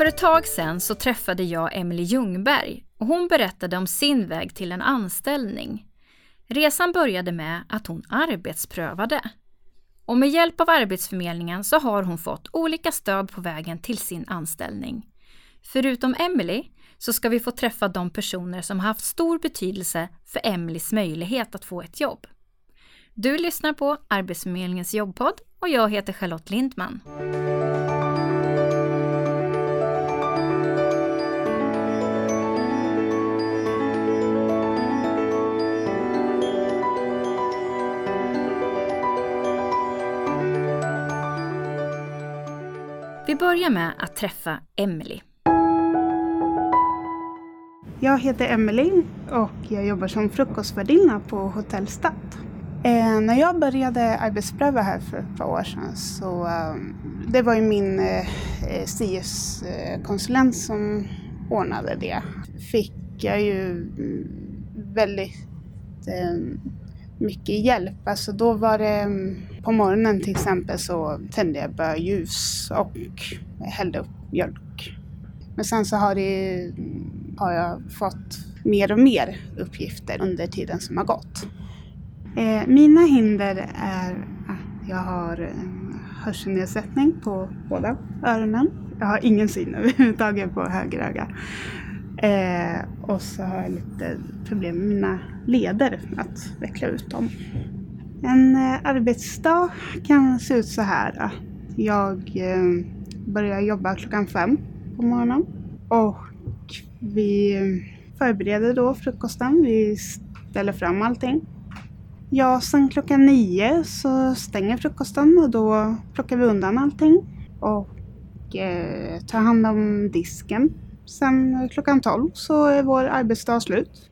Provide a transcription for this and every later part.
För ett tag sedan så träffade jag Emelie Ljungberg och hon berättade om sin väg till en anställning. Resan började med att hon arbetsprövade. Och med hjälp av Arbetsförmedlingen så har hon fått olika stöd på vägen till sin anställning. Förutom Emily så ska vi få träffa de personer som haft stor betydelse för Emelies möjlighet att få ett jobb. Du lyssnar på Arbetsförmedlingens jobbpodd och jag heter Charlotte Lindman. Vi börjar med att träffa Emily. Jag heter Emily och jag jobbar som frukostvärdinna på Hotell Stad. Eh, när jag började arbetspröva här för ett par år sedan så eh, det var ju min eh, CS-konsulent som ordnade det. Fick jag ju mm, väldigt eh, mycket hjälp. Alltså då var det mm, på morgonen till exempel så tände jag bara ljus och hällde upp mjölk. Men sen så har, det, har jag fått mer och mer uppgifter under tiden som har gått. Eh, mina hinder är att jag har eh, hörselnedsättning på båda öronen. Jag har ingen syn överhuvudtaget på höger öga. Eh, och så har jag lite problem med mina leder, att veckla ut dem. En eh, arbetsdag kan se ut så här. Eh. Jag eh, börjar jobba klockan fem på morgonen. Och vi förbereder då frukosten. Vi ställer fram allting. Ja, sen klockan nio så stänger frukosten och då plockar vi undan allting. Och eh, tar hand om disken. Sen klockan tolv så är vår arbetsdag slut.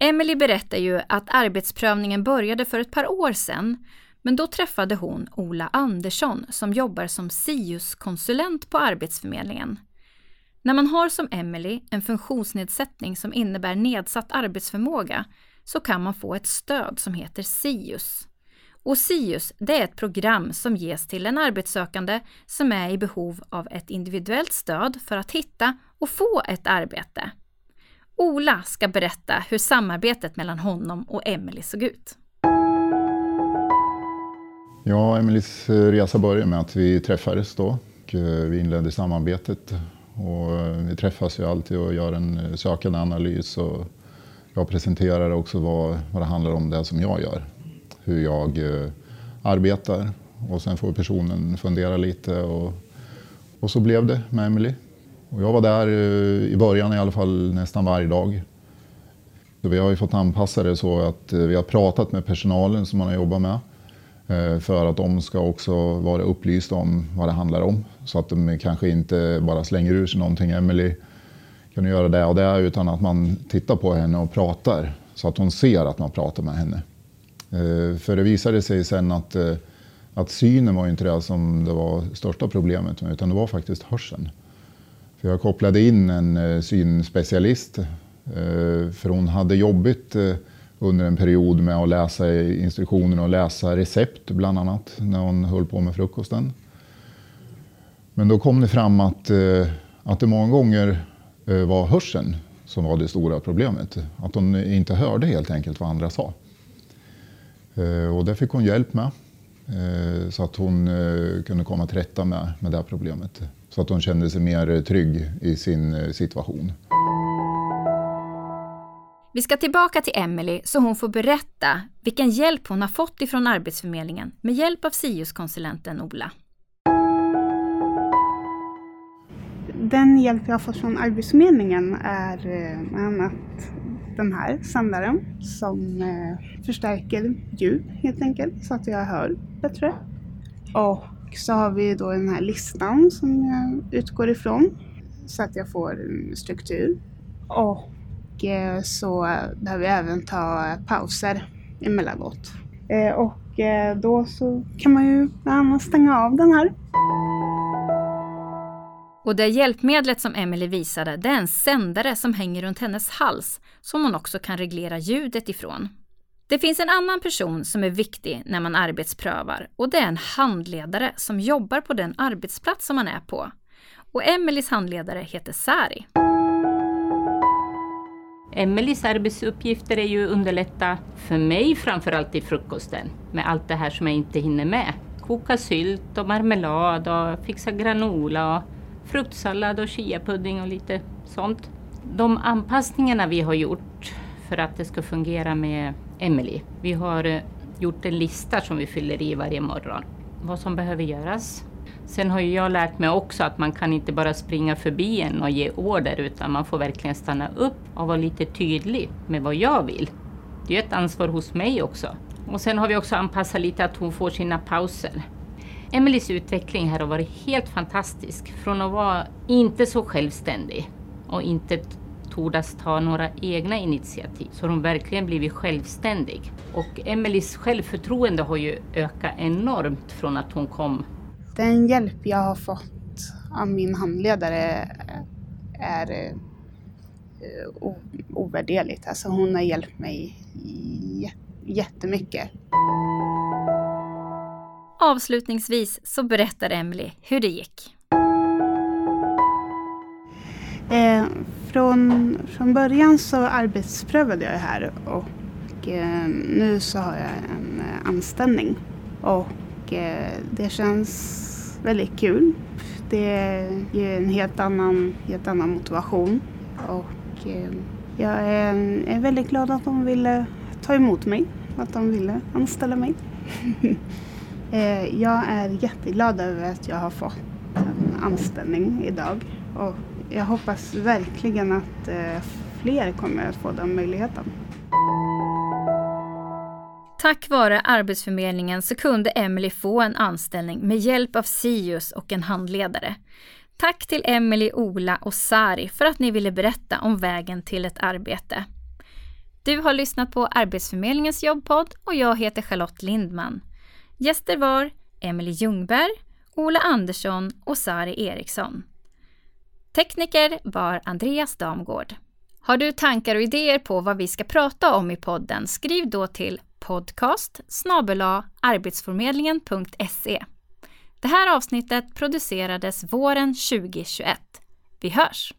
Emily berättar ju att arbetsprövningen började för ett par år sedan, men då träffade hon Ola Andersson som jobbar som SIUS-konsulent på Arbetsförmedlingen. När man har som Emily en funktionsnedsättning som innebär nedsatt arbetsförmåga så kan man få ett stöd som heter SIUS. Och SIUS det är ett program som ges till en arbetssökande som är i behov av ett individuellt stöd för att hitta och få ett arbete. Ola ska berätta hur samarbetet mellan honom och Emily såg ut. Ja, Emelies eh, resa började med att vi träffades då och eh, vi inledde samarbetet. Och eh, vi träffas ju alltid och gör en sökande analys och jag presenterar också vad, vad det handlar om det som jag gör. Hur jag arbetar och sen får personen fundera lite och, och så blev det med Emelie. Och jag var där eh, i början i alla fall nästan varje dag. Vi har ju fått anpassa det så att eh, vi har pratat med personalen som man har jobbat med eh, för att de ska också vara upplysta om vad det handlar om. Så att de kanske inte bara slänger ur sig någonting. Emily kan du göra det och det utan att man tittar på henne och pratar så att hon ser att man pratar med henne. För det visade sig sen att, att synen var inte det som det var största problemet med utan det var faktiskt hörseln. För jag kopplade in en eh, synspecialist eh, för hon hade jobbigt eh, under en period med att läsa instruktioner och läsa recept bland annat när hon höll på med frukosten. Men då kom det fram att, att det många gånger var hörseln som var det stora problemet. Att hon inte hörde helt enkelt vad andra sa. Och det fick hon hjälp med så att hon kunde komma till rätta med, med det problemet. Så att hon kände sig mer trygg i sin eh, situation. Vi ska tillbaka till Emily så hon får berätta vilken hjälp hon har fått ifrån Arbetsförmedlingen med hjälp av SIUS-konsulenten Ola. Den hjälp jag har fått från Arbetsförmedlingen är eh, bland annat den här sändaren som eh, förstärker ljud helt enkelt så att jag hör bättre. Och så har vi då den här listan som jag utgår ifrån så att jag får en struktur. Och eh, så behöver jag även ta pauser emellanåt. Eh, och eh, då så kan man ju bland annat stänga av den här. Och det hjälpmedlet som Emily visade, det är en sändare som hänger runt hennes hals som hon också kan reglera ljudet ifrån. Det finns en annan person som är viktig när man arbetsprövar och det är en handledare som jobbar på den arbetsplats som man är på. Och Emelies handledare heter Sari. Emelies arbetsuppgifter är ju att underlätta för mig framförallt i frukosten med allt det här som jag inte hinner med. Koka sylt och marmelad och fixa granola och fruktsallad och chiapudding och lite sånt. De anpassningarna vi har gjort för att det ska fungera med Emelie. Vi har eh, gjort en lista som vi fyller i varje morgon. Vad som behöver göras. Sen har ju jag lärt mig också att man kan inte bara springa förbi en och ge order utan man får verkligen stanna upp och vara lite tydlig med vad jag vill. Det är ett ansvar hos mig också. Och sen har vi också anpassat lite att hon får sina pauser. Emelies utveckling här har varit helt fantastisk. Från att vara inte så självständig och inte tordas ta några egna initiativ. Så hon verkligen blivit självständig. Och Emelies självförtroende har ju ökat enormt från att hon kom. Den hjälp jag har fått av min handledare är eh, ovärderligt. Alltså hon har hjälpt mig jättemycket. Avslutningsvis så berättar Emily hur det gick. Eh, från, från början så arbetsprövade jag här och eh, nu så har jag en eh, anställning. Och eh, det känns väldigt kul. Det ger en helt annan, helt annan motivation. Och eh, jag är, är väldigt glad att de ville ta emot mig, att de ville anställa mig. Eh, jag är jätteglad över att jag har fått en anställning idag och jag hoppas verkligen att eh, fler kommer att få den möjligheten. Tack vare Arbetsförmedlingen så kunde Emily få en anställning med hjälp av Sius och en handledare. Tack till Emily, Ola och Sari för att ni ville berätta om vägen till ett arbete. Du har lyssnat på Arbetsförmedlingens jobbpodd och jag heter Charlotte Lindman. Gäster var Emily Ljungberg, Ola Andersson och Sari Eriksson. Tekniker var Andreas Damgård. Har du tankar och idéer på vad vi ska prata om i podden, skriv då till podcast arbetsförmedlingen.se. Det här avsnittet producerades våren 2021. Vi hörs!